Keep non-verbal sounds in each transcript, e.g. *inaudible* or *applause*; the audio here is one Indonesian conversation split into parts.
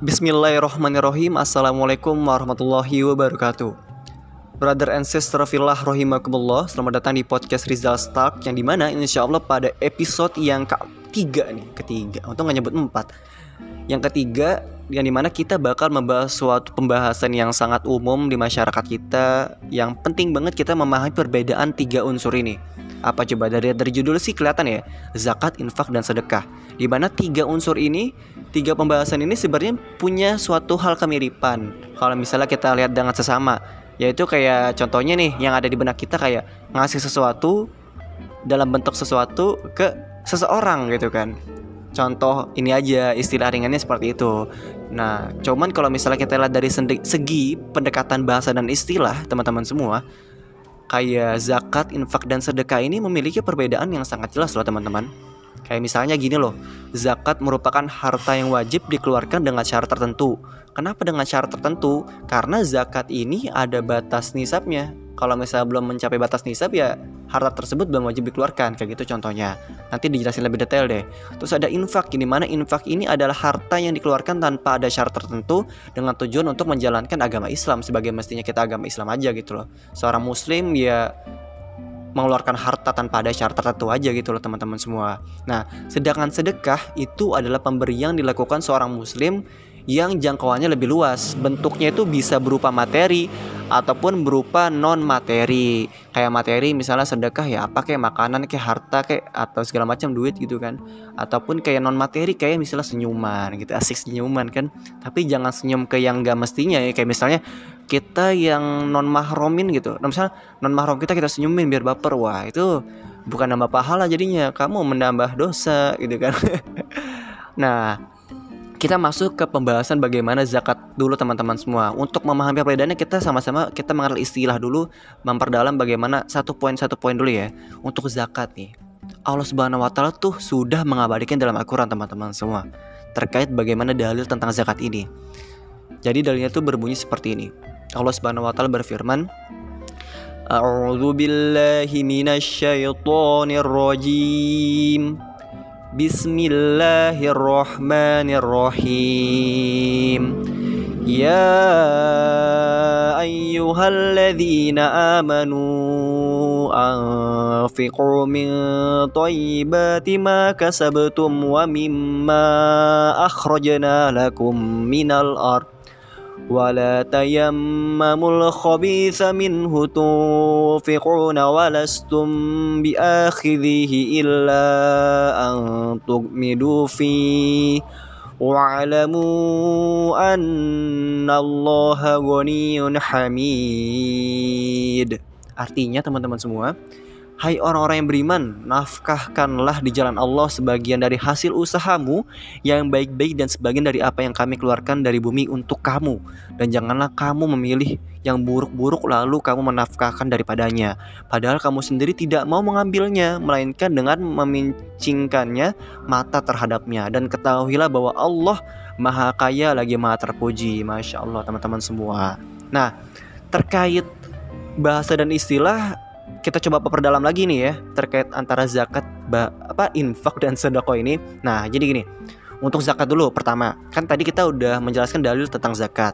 Bismillahirrahmanirrahim. Assalamualaikum warahmatullahi wabarakatuh. Brother and sister fillah rahimakumullah Selamat datang di podcast Rizal Stark Yang di mana insya Allah pada episode yang ketiga nih Ketiga, untung gak nyebut empat. Yang ketiga yang di mana kita bakal membahas suatu pembahasan yang sangat umum di masyarakat kita Yang penting banget kita memahami perbedaan tiga unsur ini. Apa coba? Dari dari judul sih kelihatan ya zakat infak dan sedekah. Di mana tiga unsur ini tiga pembahasan ini sebenarnya punya suatu hal kemiripan. Kalau misalnya kita lihat dengan sesama yaitu kayak contohnya nih yang ada di benak kita kayak ngasih sesuatu dalam bentuk sesuatu ke seseorang gitu kan. Contoh ini aja istilah ringannya seperti itu. Nah cuman kalau misalnya kita lihat dari segi pendekatan bahasa dan istilah teman-teman semua kayak zakat, infak dan sedekah ini memiliki perbedaan yang sangat jelas loh teman-teman. Kayak misalnya gini loh, zakat merupakan harta yang wajib dikeluarkan dengan syarat tertentu. Kenapa dengan syarat tertentu? Karena zakat ini ada batas nisabnya. Kalau misalnya belum mencapai batas nisab ya harta tersebut belum wajib dikeluarkan kayak gitu contohnya nanti dijelasin lebih detail deh terus ada infak ini mana infak ini adalah harta yang dikeluarkan tanpa ada syarat tertentu dengan tujuan untuk menjalankan agama Islam sebagai mestinya kita agama Islam aja gitu loh seorang muslim ya mengeluarkan harta tanpa ada syarat tertentu aja gitu loh teman-teman semua. Nah, sedangkan sedekah itu adalah pemberian dilakukan seorang muslim yang jangkauannya lebih luas. Bentuknya itu bisa berupa materi ataupun berupa non materi. Kayak materi misalnya sedekah ya apa kayak makanan kayak harta kayak atau segala macam duit gitu kan. Ataupun kayak non materi kayak misalnya senyuman gitu, asik senyuman kan. Tapi jangan senyum ke yang gak mestinya ya kayak misalnya kita yang non mahromin gitu. Nah, misalnya non mahrom kita kita senyumin biar baper. Wah, itu bukan nambah pahala jadinya, kamu menambah dosa gitu kan. *laughs* nah, kita masuk ke pembahasan bagaimana zakat dulu teman-teman semua. Untuk memahami perbedaannya kita sama-sama kita mengenal istilah dulu, memperdalam bagaimana satu poin satu poin dulu ya. Untuk zakat nih. Allah Subhanahu wa taala tuh sudah mengabadikan dalam Al-Qur'an teman-teman semua terkait bagaimana dalil tentang zakat ini. Jadi dalilnya tuh berbunyi seperti ini. Allah Subhanahu wa taala berfirman, A'udzu billahi minasyaitonir rajim. بسم الله الرحمن الرحيم يا أيها الذين آمنوا أنفقوا من طيبات ما كسبتم ومما أخرجنا لكم من الأرض ولا تيمموا الخبيث منه تنفقون ولستم بآخذه إلا أن تغمدوا فيه واعلموا أن الله غني حميد Artinya teman-teman semua Hai orang-orang yang beriman, nafkahkanlah di jalan Allah sebagian dari hasil usahamu yang baik-baik dan sebagian dari apa yang kami keluarkan dari bumi untuk kamu. Dan janganlah kamu memilih yang buruk-buruk lalu kamu menafkahkan daripadanya. Padahal kamu sendiri tidak mau mengambilnya, melainkan dengan memincingkannya mata terhadapnya. Dan ketahuilah bahwa Allah maha kaya lagi maha terpuji. Masya Allah teman-teman semua. Nah, terkait bahasa dan istilah kita coba perdalam lagi nih ya terkait antara zakat apa infak dan sedekah ini. Nah, jadi gini. Untuk zakat dulu pertama, kan tadi kita udah menjelaskan dalil tentang zakat.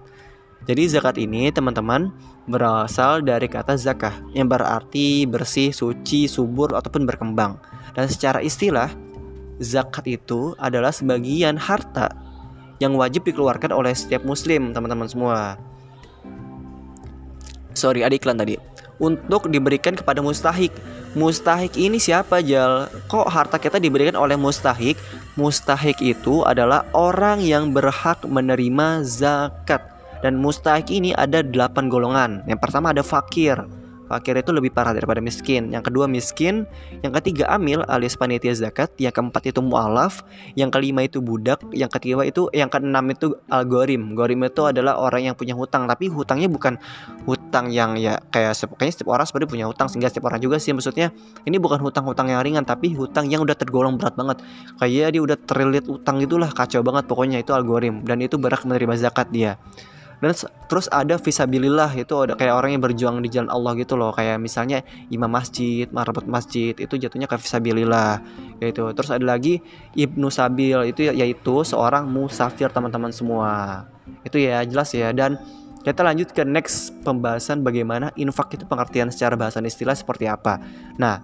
Jadi zakat ini teman-teman berasal dari kata zakah yang berarti bersih, suci, subur ataupun berkembang. Dan secara istilah zakat itu adalah sebagian harta yang wajib dikeluarkan oleh setiap muslim, teman-teman semua. Sorry, ada iklan tadi untuk diberikan kepada mustahik. Mustahik ini siapa Jal? Kok harta kita diberikan oleh mustahik? Mustahik itu adalah orang yang berhak menerima zakat. Dan mustahik ini ada delapan golongan. Yang pertama ada fakir. Fakir itu lebih parah daripada miskin. Yang kedua miskin, yang ketiga amil alias panitia zakat, yang keempat itu mualaf, yang kelima itu budak, yang ketiga itu yang keenam itu algorim. Gorim itu adalah orang yang punya hutang, tapi hutangnya bukan hutang yang ya kayak kayaknya setiap orang sebenarnya punya hutang sehingga setiap orang juga sih maksudnya ini bukan hutang-hutang yang ringan tapi hutang yang udah tergolong berat banget. Kayak dia udah terlilit utang itulah kacau banget pokoknya itu algorim dan itu berhak menerima zakat dia. Dan terus ada visabilillah itu ada kayak orang yang berjuang di jalan Allah gitu loh. Kayak misalnya imam masjid marbot masjid itu jatuhnya ke visabilillah gitu. Terus ada lagi ibnu sabil itu yaitu seorang musafir teman-teman semua. Itu ya jelas ya. Dan kita lanjut ke next pembahasan bagaimana infak itu pengertian secara bahasa istilah seperti apa. Nah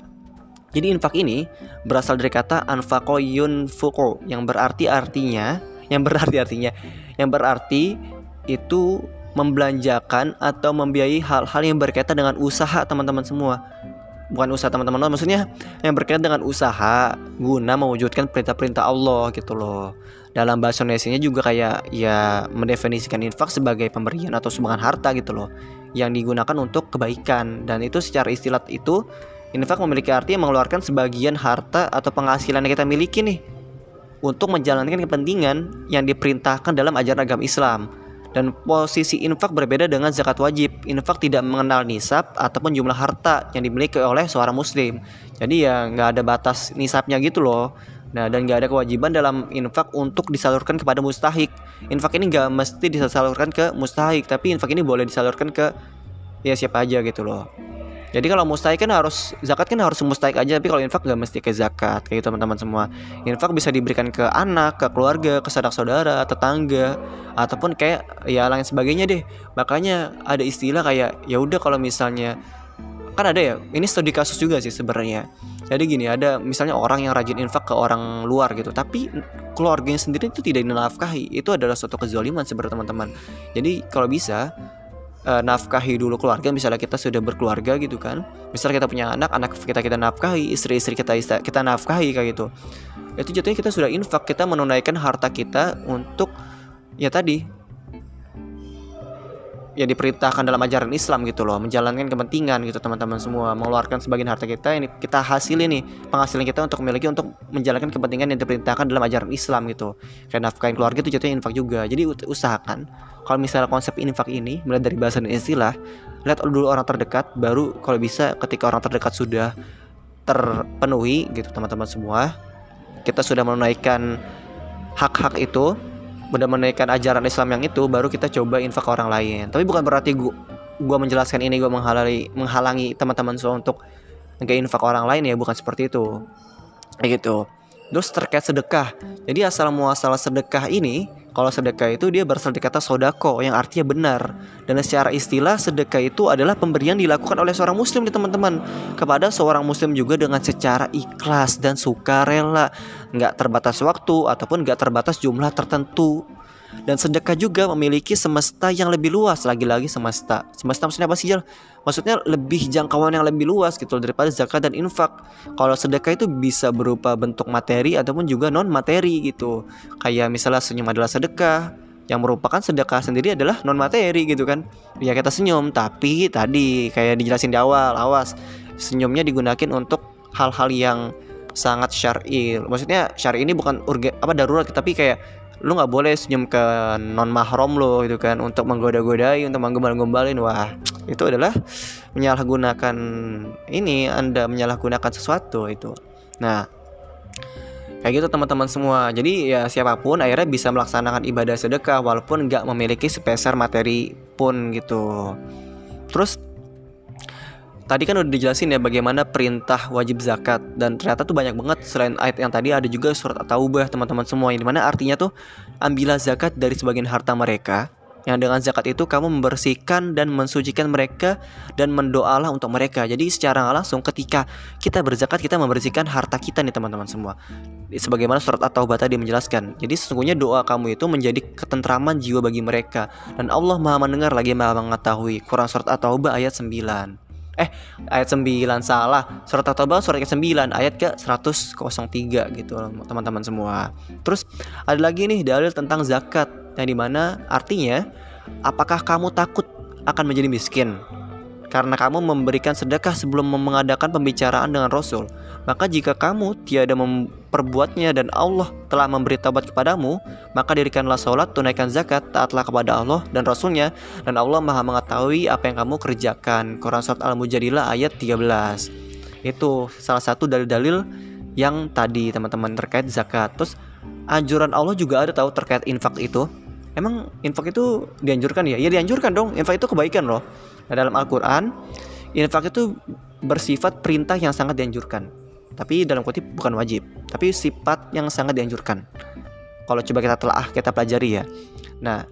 jadi infak ini berasal dari kata anfakoyun fuko yang berarti artinya yang berarti artinya yang berarti itu membelanjakan atau membiayai hal-hal yang berkaitan dengan usaha teman-teman semua. Bukan usaha teman-teman maksudnya yang berkaitan dengan usaha guna mewujudkan perintah-perintah Allah gitu loh. Dalam bahasa Indonesia juga kayak ya mendefinisikan infak sebagai pemberian atau sumbangan harta gitu loh yang digunakan untuk kebaikan. Dan itu secara istilah itu infak memiliki arti yang mengeluarkan sebagian harta atau penghasilan yang kita miliki nih untuk menjalankan kepentingan yang diperintahkan dalam ajaran agama Islam dan posisi infak berbeda dengan zakat wajib. Infak tidak mengenal nisab ataupun jumlah harta yang dimiliki oleh seorang muslim. Jadi ya nggak ada batas nisabnya gitu loh. Nah dan nggak ada kewajiban dalam infak untuk disalurkan kepada mustahik. Infak ini nggak mesti disalurkan ke mustahik, tapi infak ini boleh disalurkan ke ya siapa aja gitu loh. Jadi kalau mustahik kan harus zakat kan harus mustahik aja, tapi kalau infak nggak mesti ke zakat kayak gitu teman-teman semua. Infak bisa diberikan ke anak, ke keluarga, ke saudara-saudara, tetangga, ataupun kayak ya lain sebagainya deh. Makanya ada istilah kayak ya udah kalau misalnya kan ada ya, ini studi kasus juga sih sebenarnya. Jadi gini, ada misalnya orang yang rajin infak ke orang luar gitu, tapi keluarganya sendiri itu tidak dinafkahi. Itu adalah suatu kezaliman sebenarnya teman-teman. Jadi kalau bisa uh, nafkahi dulu keluarga misalnya kita sudah berkeluarga gitu kan. Misalnya kita punya anak anak kita kita nafkahi istri-istri kita kita nafkahi kayak gitu. Itu jatuhnya kita sudah infak kita menunaikan harta kita untuk ya tadi ya diperintahkan dalam ajaran Islam gitu loh menjalankan kepentingan gitu teman-teman semua mengeluarkan sebagian harta kita ini kita hasil ini penghasilan kita untuk memiliki untuk menjalankan kepentingan yang diperintahkan dalam ajaran Islam gitu. Kayak nafkahin keluarga itu jatuhnya infak juga. Jadi usahakan kalau misalnya konsep infak ini mulai dari bahasa dan istilah lihat dulu orang terdekat baru kalau bisa ketika orang terdekat sudah terpenuhi gitu teman-teman semua kita sudah menunaikan hak-hak itu sudah menunaikan ajaran Islam yang itu baru kita coba infak orang lain. Tapi bukan berarti gua gua menjelaskan ini gua menghalangi menghalangi teman-teman semua untuk nggak infak orang lain ya bukan seperti itu. Kayak gitu terus terkait sedekah jadi asal muasal sedekah ini kalau sedekah itu dia berasal dari kata sodako yang artinya benar. Dan secara istilah sedekah itu adalah pemberian dilakukan oleh seorang muslim nih teman-teman kepada seorang muslim juga dengan secara ikhlas dan sukarela, nggak terbatas waktu ataupun nggak terbatas jumlah tertentu. Dan sedekah juga memiliki semesta yang lebih luas lagi-lagi semesta. Semesta maksudnya apa sih Jal? Maksudnya lebih jangkauan yang lebih luas gitu daripada zakat dan infak. Kalau sedekah itu bisa berupa bentuk materi ataupun juga non materi gitu. Kayak misalnya senyum adalah sedekah, yang merupakan sedekah sendiri adalah non materi gitu kan. Ya kita senyum, tapi tadi kayak dijelasin di awal, awas senyumnya digunakan untuk hal-hal yang sangat syar'i. Maksudnya syar'i ini bukan urgen apa darurat tapi kayak lu nggak boleh senyum ke non mahrom lo gitu kan untuk menggoda-godai untuk menggembal-gembalin wah itu adalah menyalahgunakan ini anda menyalahgunakan sesuatu itu. Nah kayak gitu teman-teman semua. Jadi ya siapa pun akhirnya bisa melaksanakan ibadah sedekah walaupun nggak memiliki sepeser materi pun gitu. Terus tadi kan udah dijelasin ya bagaimana perintah wajib zakat dan ternyata tuh banyak banget selain ayat yang tadi ada juga surat at-taubah teman-teman semua yang di mana artinya tuh ambillah zakat dari sebagian harta mereka yang dengan zakat itu kamu membersihkan dan mensucikan mereka dan mendoalah untuk mereka. Jadi secara langsung ketika kita berzakat kita membersihkan harta kita nih teman-teman semua. Sebagaimana surat At-Taubah tadi menjelaskan. Jadi sesungguhnya doa kamu itu menjadi ketentraman jiwa bagi mereka dan Allah Maha mendengar lagi Maha mengetahui. Quran surat At-Taubah ayat 9 eh ayat 9 salah. Surat At-Taubah surat ke-9 ayat ke 103 gitu teman-teman semua. Terus ada lagi nih dalil tentang zakat yang di mana artinya apakah kamu takut akan menjadi miskin karena kamu memberikan sedekah sebelum mengadakan pembicaraan dengan Rasul. Maka jika kamu tiada memperbuatnya dan Allah telah memberi taubat kepadamu, maka dirikanlah sholat, tunaikan zakat, taatlah kepada Allah dan Rasulnya, dan Allah maha mengetahui apa yang kamu kerjakan. Quran Surat Al-Mujadilah ayat 13 Itu salah satu dalil-dalil yang tadi teman-teman terkait zakat Terus anjuran Allah juga ada tahu terkait infak itu emang infak itu dianjurkan ya? Ya dianjurkan dong. Infak itu kebaikan loh. Nah, dalam Al-Qur'an infak itu bersifat perintah yang sangat dianjurkan. Tapi dalam kutip bukan wajib, tapi sifat yang sangat dianjurkan. Kalau coba kita telah kita pelajari ya. Nah,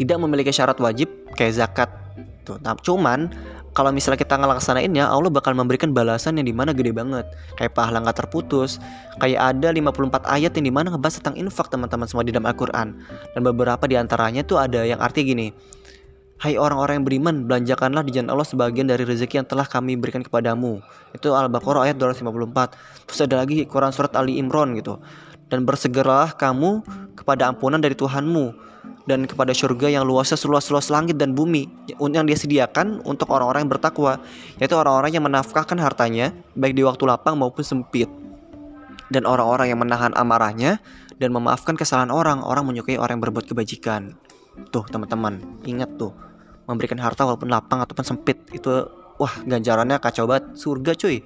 tidak memiliki syarat wajib kayak zakat. Tuh, nah, cuman kalau misalnya kita ngelaksanainnya Allah bakal memberikan balasan yang di mana gede banget kayak pahala nggak terputus kayak ada 54 ayat yang di mana ngebahas tentang infak teman-teman semua di dalam Al-Quran dan beberapa di antaranya tuh ada yang arti gini Hai orang-orang yang beriman, belanjakanlah di jalan Allah sebagian dari rezeki yang telah kami berikan kepadamu. Itu Al-Baqarah ayat 254. Terus ada lagi Quran surat Ali Imran gitu. Dan bersegeralah kamu kepada ampunan dari Tuhanmu dan kepada surga yang luasnya seluas-luas langit dan bumi yang dia sediakan untuk orang-orang yang bertakwa yaitu orang-orang yang menafkahkan hartanya baik di waktu lapang maupun sempit dan orang-orang yang menahan amarahnya dan memaafkan kesalahan orang orang menyukai orang yang berbuat kebajikan tuh teman-teman ingat tuh memberikan harta walaupun lapang ataupun sempit. Itu wah ganjarannya kacau banget. Surga cuy.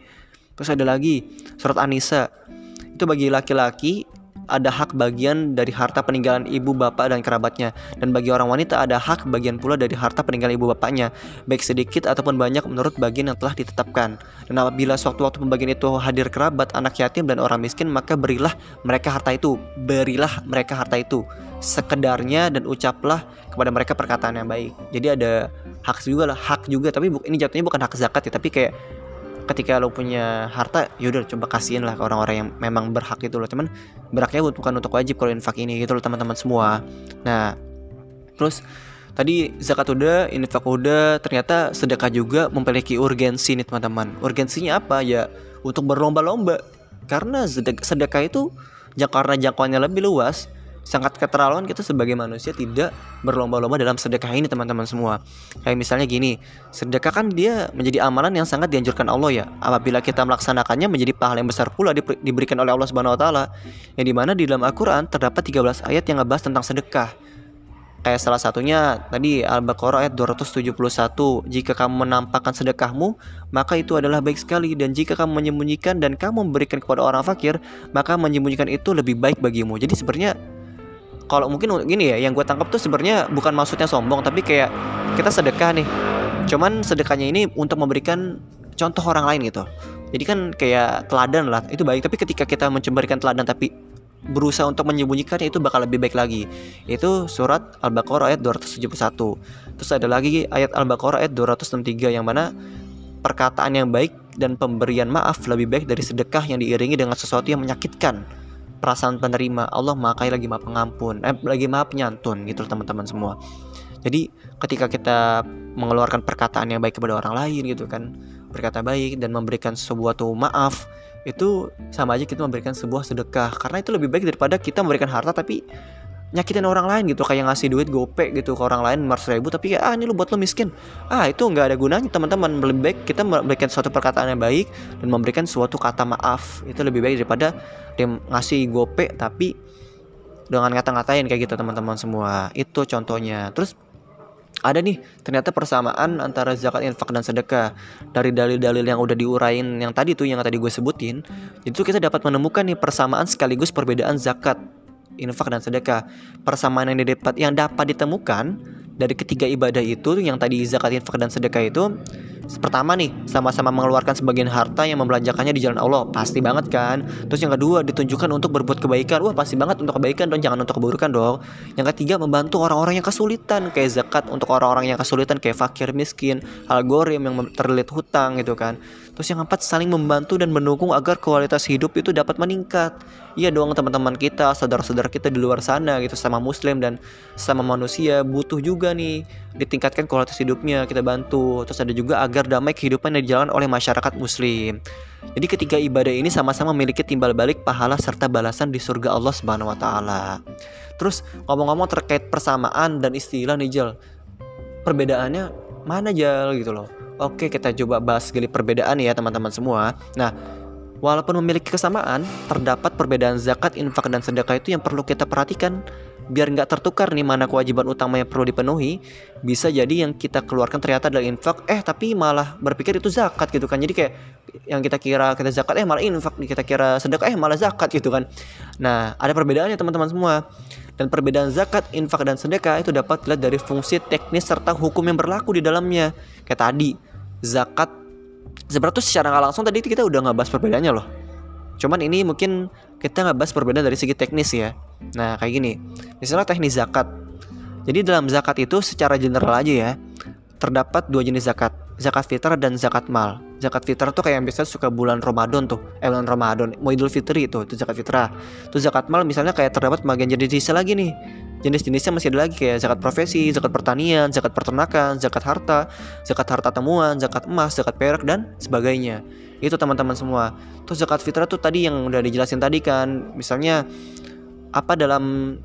Terus ada lagi surat Anisa itu bagi laki-laki ada hak bagian dari harta peninggalan ibu bapak dan kerabatnya. Dan bagi orang wanita ada hak bagian pula dari harta peninggalan ibu bapaknya baik sedikit ataupun banyak menurut bagian yang telah ditetapkan. Dan apabila sewaktu-waktu pembagian itu hadir kerabat anak yatim dan orang miskin maka berilah mereka harta itu. Berilah mereka harta itu. Sekedarnya dan ucaplah kepada mereka perkataan yang baik. Jadi ada hak juga lah hak juga. Tapi ini jatuhnya bukan hak zakat ya tapi kayak ketika lo punya harta yaudah coba kasihin lah ke orang-orang yang memang berhak itu loh. Cuman berhaknya bukan untuk wajib kalau infak ini gitu loh teman-teman semua. Nah terus tadi zakat udah infak udah ternyata sedekah juga memiliki urgensi nih teman-teman. Urgensinya apa? Ya untuk berlomba-lomba. Karena sedekah itu karena jangkauannya lebih luas sangat keterlaluan kita sebagai manusia tidak berlomba-lomba dalam sedekah ini teman-teman semua. Kayak misalnya gini, sedekah kan dia menjadi amalan yang sangat dianjurkan Allah ya. Apabila kita melaksanakannya menjadi pahala yang besar pula diberikan oleh Allah Subhanahu wa taala. Yang di mana di dalam Al-Qur'an terdapat 13 ayat yang ngebahas tentang sedekah. Kayak salah satunya tadi Al-Baqarah ayat 271 Jika kamu menampakkan sedekahmu Maka itu adalah baik sekali Dan jika kamu menyembunyikan dan kamu memberikan kepada orang fakir Maka menyembunyikan itu lebih baik bagimu Jadi sebenarnya kalau mungkin gini ya yang gue tangkap tuh sebenarnya bukan maksudnya sombong tapi kayak kita sedekah nih. Cuman sedekahnya ini untuk memberikan contoh orang lain gitu. Jadi kan kayak teladan lah itu baik. Tapi ketika kita mencemberikan teladan tapi berusaha untuk menyembunyikan itu bakal lebih baik lagi. Itu surat Al-Baqarah ayat 271 terus ada lagi ayat Al-Baqarah ayat 263 yang mana perkataan yang baik dan pemberian maaf lebih baik dari sedekah yang diiringi dengan sesuatu yang menyakitkan perasaan penerima. Allah makai lagi maaf pengampun eh lagi maaf penyantun gitu teman-teman semua. Jadi ketika kita mengeluarkan perkataan yang baik kepada orang lain gitu kan berkata baik dan memberikan sebuah tuh maaf itu sama aja kita memberikan sebuah sedekah. Karena itu lebih baik daripada kita memberikan harta tapi nyakitin orang lain gitu kayak ngasih duit gope gitu ke orang lain 500 ribu tapi ya ah ini lu buat lo miskin. Ah itu nggak ada gunanya teman-teman. Lebih baik kita memberikan suatu perkataan yang baik dan memberikan suatu kata maaf. Itu lebih baik daripada dia ngasih gope tapi dengan ngata-ngatain kayak gitu teman-teman semua. Itu contohnya. Terus ada nih ternyata persamaan antara zakat infak dan sedekah. Dari dalil-dalil yang udah diurain yang tadi tuh yang tadi gue sebutin itu kita dapat menemukan nih persamaan sekaligus perbedaan zakat infak dan sedekah. Persamaan yang dapat yang dapat ditemukan dari ketiga ibadah itu yang tadi zakat, infak dan sedekah itu Pertama nih, sama-sama mengeluarkan sebagian harta yang membelanjakannya di jalan Allah. Pasti banget kan? Terus yang kedua, ditunjukkan untuk berbuat kebaikan. Wah, pasti banget untuk kebaikan dong, jangan untuk keburukan dong. Yang ketiga, membantu orang-orang yang kesulitan kayak zakat untuk orang-orang yang kesulitan kayak fakir miskin, algorim yang terlilit hutang gitu kan. Terus yang keempat, saling membantu dan mendukung agar kualitas hidup itu dapat meningkat. Iya dong teman-teman kita, saudara-saudara kita di luar sana gitu sama muslim dan sama manusia butuh juga nih ditingkatkan kualitas hidupnya kita bantu. Terus ada juga agar damai kehidupan yang dijalankan oleh masyarakat muslim. Jadi ketiga ibadah ini sama-sama memiliki timbal balik pahala serta balasan di surga Allah Subhanahu wa taala. Terus ngomong-ngomong terkait persamaan dan istilah nih Jel. Perbedaannya mana Jel? Gitu loh. Oke, kita coba bahas sekali perbedaan ya teman-teman semua. Nah, walaupun memiliki kesamaan, terdapat perbedaan zakat, infak, dan sedekah itu yang perlu kita perhatikan. Biar nggak tertukar nih mana kewajiban utama yang perlu dipenuhi bisa jadi yang kita keluarkan ternyata adalah infak eh tapi malah berpikir itu zakat gitu kan. Jadi kayak yang kita kira kita zakat eh malah infak. Kita kira sedekah eh malah zakat gitu kan. Nah ada perbedaannya teman-teman semua Dan perbedaan zakat, infak dan sedekah itu dapat dilihat dari fungsi teknis serta hukum yang berlaku di dalamnya. Kayak tadi, zakat sebenarnya secara nggak langsung tadi kita udah nggak bahas perbedaannya loh. Cuman ini mungkin kita nggak bahas perbedaan dari segi teknis ya. Nah kayak gini, misalnya teknis zakat. Jadi dalam zakat itu secara general aja ya, terdapat dua jenis zakat, zakat fitrah dan zakat mal. Zakat fitrah tuh kayak yang biasa suka bulan Ramadan tuh, eh bulan Ramadan, mau Idul Fitri itu, itu zakat fitrah. Tuh zakat mal misalnya kayak terdapat bagian jenis lagi nih. Jenis-jenisnya masih ada lagi kayak zakat profesi, zakat pertanian, zakat peternakan, zakat harta, zakat harta temuan, zakat emas, zakat perak dan sebagainya. Itu teman-teman semua. Tuh zakat fitrah tuh tadi yang udah dijelasin tadi kan, misalnya apa dalam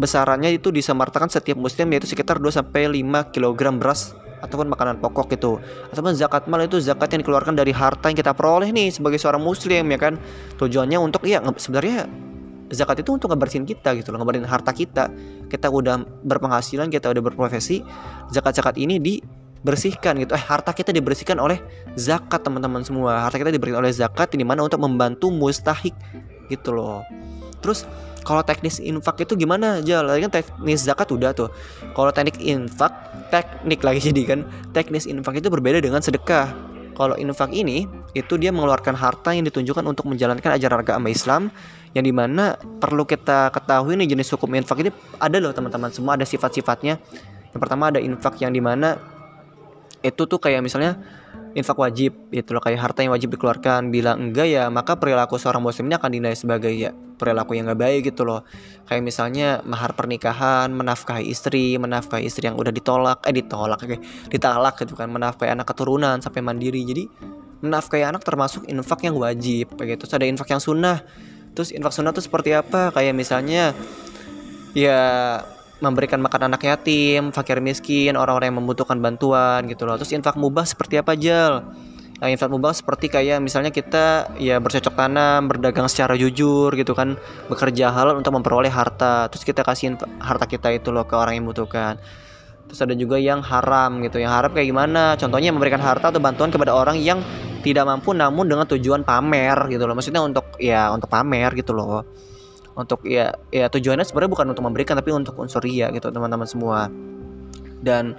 besarannya itu disamartakan setiap muslim yaitu sekitar 2 sampai 5 kg beras ataupun makanan pokok gitu ataupun zakat mal itu zakat yang dikeluarkan dari harta yang kita peroleh nih sebagai seorang muslim ya kan? Tujuannya untuk ya sebenarnya zakat itu untuk ngebersihin kita gitu loh ngebersihin harta kita. Kita udah berpenghasilan kita udah berprofesi zakat-zakat ini dibersihkan gitu. Eh harta kita dibersihkan oleh zakat teman-teman semua. Harta kita diberikan oleh zakat ini mana untuk membantu mustahik gitu loh. Terus kalau teknis infak itu gimana aja? Lagi kan teknis zakat udah tuh. Kalau teknik infak, teknik lagi *laughs* jadi kan. Teknis infak itu berbeda dengan sedekah. Kalau infak ini itu dia mengeluarkan harta yang ditunjukkan untuk menjalankan ajaran agama Islam yang di mana perlu kita ketahui nih jenis hukum infak ini ada loh teman-teman semua ada sifat-sifatnya. Yang pertama ada infak yang di mana itu tuh kayak misalnya infak wajib itu loh kayak harta yang wajib dikeluarkan. Bila enggak ya maka perilaku seorang muslim ini akan dinilai sebagai ya perilaku yang gak baik gitu loh. Kayak misalnya mahar pernikahan menafkahi istri menafkahi istri yang udah ditolak eh ditolak kayak ditalak gitu kan. Menafkahi anak keturunan sampai mandiri. Jadi menafkahi anak termasuk infak yang wajib kayak gitu. Ada infak yang sunnah. Terus infak sunnah tuh seperti apa? Kayak misalnya ya memberikan makan anak yatim, fakir miskin, orang-orang yang membutuhkan bantuan gitu loh. Terus infak mubah seperti apa Jal? Yang infak mubah seperti kayak misalnya kita ya bercocok tanam, berdagang secara jujur gitu kan, bekerja halal untuk memperoleh harta. Terus kita kasihin harta kita itu loh ke orang yang membutuhkan. Terus ada juga yang haram gitu. Yang haram kayak gimana? Contohnya memberikan harta atau bantuan kepada orang yang tidak mampu namun dengan tujuan pamer gitu loh. Maksudnya untuk ya untuk pamer gitu loh untuk ya ya tujuannya sebenarnya bukan untuk memberikan tapi untuk unsur ria gitu teman-teman semua. Dan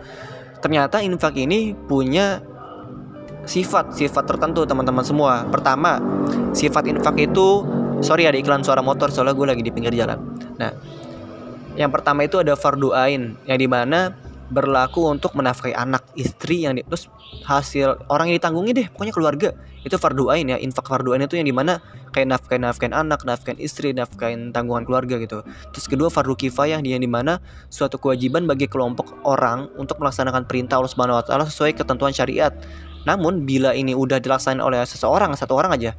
ternyata infak ini punya sifat-sifat tertentu teman-teman semua. Pertama sifat infak itu sorry ada iklan suara motor soalnya gue lagi di pinggir jalan. Nah yang pertama itu ada fardu ain yang di mana berlaku untuk menafkahi anak istri yang di, terus hasil orang yang ditanggungi deh pokoknya keluarga itu fardu ain ya infak fardu ain itu yang di mana kayak nafkahin nafkahin anak nafkahin istri nafkahin tanggungan keluarga gitu. Terus kedua fardu kifayah yang di mana suatu kewajiban bagi kelompok orang untuk melaksanakan perintah Allah Subhanahu Wa sesuai ketentuan syariat. Namun bila ini udah dilaksanakan oleh seseorang satu orang aja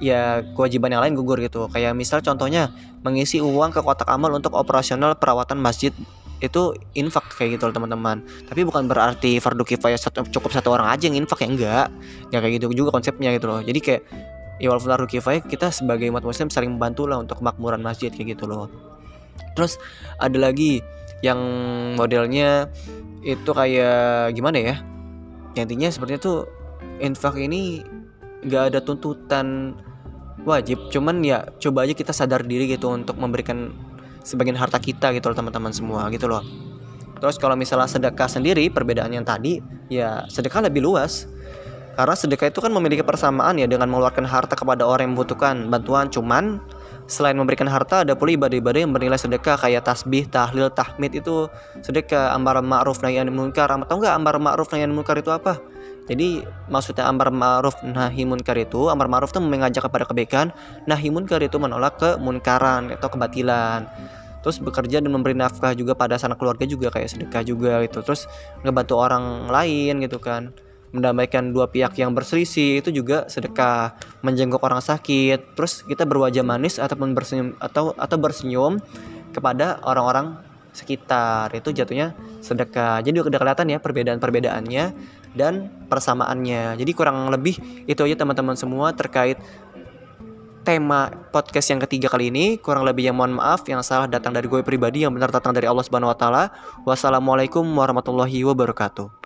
ya kewajiban yang lain gugur gitu. Kayak misal contohnya mengisi uang ke kotak amal untuk operasional perawatan masjid itu infak kayak gitu loh teman-teman. Tapi bukan berarti fardu kifayah satu, cukup satu orang aja yang infak ya enggak. Ya kayak gitu juga konsepnya gitu loh. Jadi kayak ya walaupun fardu kifayah kita sebagai umat muslim saling membantu lah untuk kemakmuran masjid kayak gitu loh. Terus ada lagi yang modelnya itu kayak gimana ya? Yang intinya sepertinya tuh infak ini nggak ada tuntutan wajib. Cuman ya coba aja kita sadar diri gitu untuk memberikan sebagian harta kita gitu loh teman-teman semua gitu loh terus kalau misalnya sedekah sendiri perbedaan yang tadi ya sedekah lebih luas karena sedekah itu kan memiliki persamaan ya dengan mengeluarkan harta kepada orang yang membutuhkan bantuan cuman selain memberikan harta ada pula ibadah-ibadah yang bernilai sedekah kayak tasbih, tahlil, tahmid itu sedekah amar ma'ruf nahi munkar. Tahu nggak amar ma'ruf nahi munkar itu apa? Jadi maksudnya amar ma'ruf nahi munkar itu amar ma'ruf itu mengajak kepada kebaikan, nahi munkar itu menolak kemunkaran atau kebatilan. Terus bekerja dan memberi nafkah juga pada sanak keluarga juga kayak sedekah juga gitu. Terus ngebantu orang lain gitu kan. Mendamaikan dua pihak yang berselisih itu juga sedekah. Menjenguk orang sakit. Terus kita berwajah manis ataupun bersenyum atau atau bersenyum kepada orang-orang sekitar. Itu jatuhnya sedekah. Jadi udah kelihatan ya perbedaan-perbedaannya dan persamaannya jadi kurang lebih itu aja teman-teman semua terkait tema podcast yang ketiga kali ini kurang lebih yang mohon maaf yang salah datang dari gue pribadi yang benar datang dari Allah Subhanahu wa taala. Wassalamualaikum warahmatullahi wabarakatuh.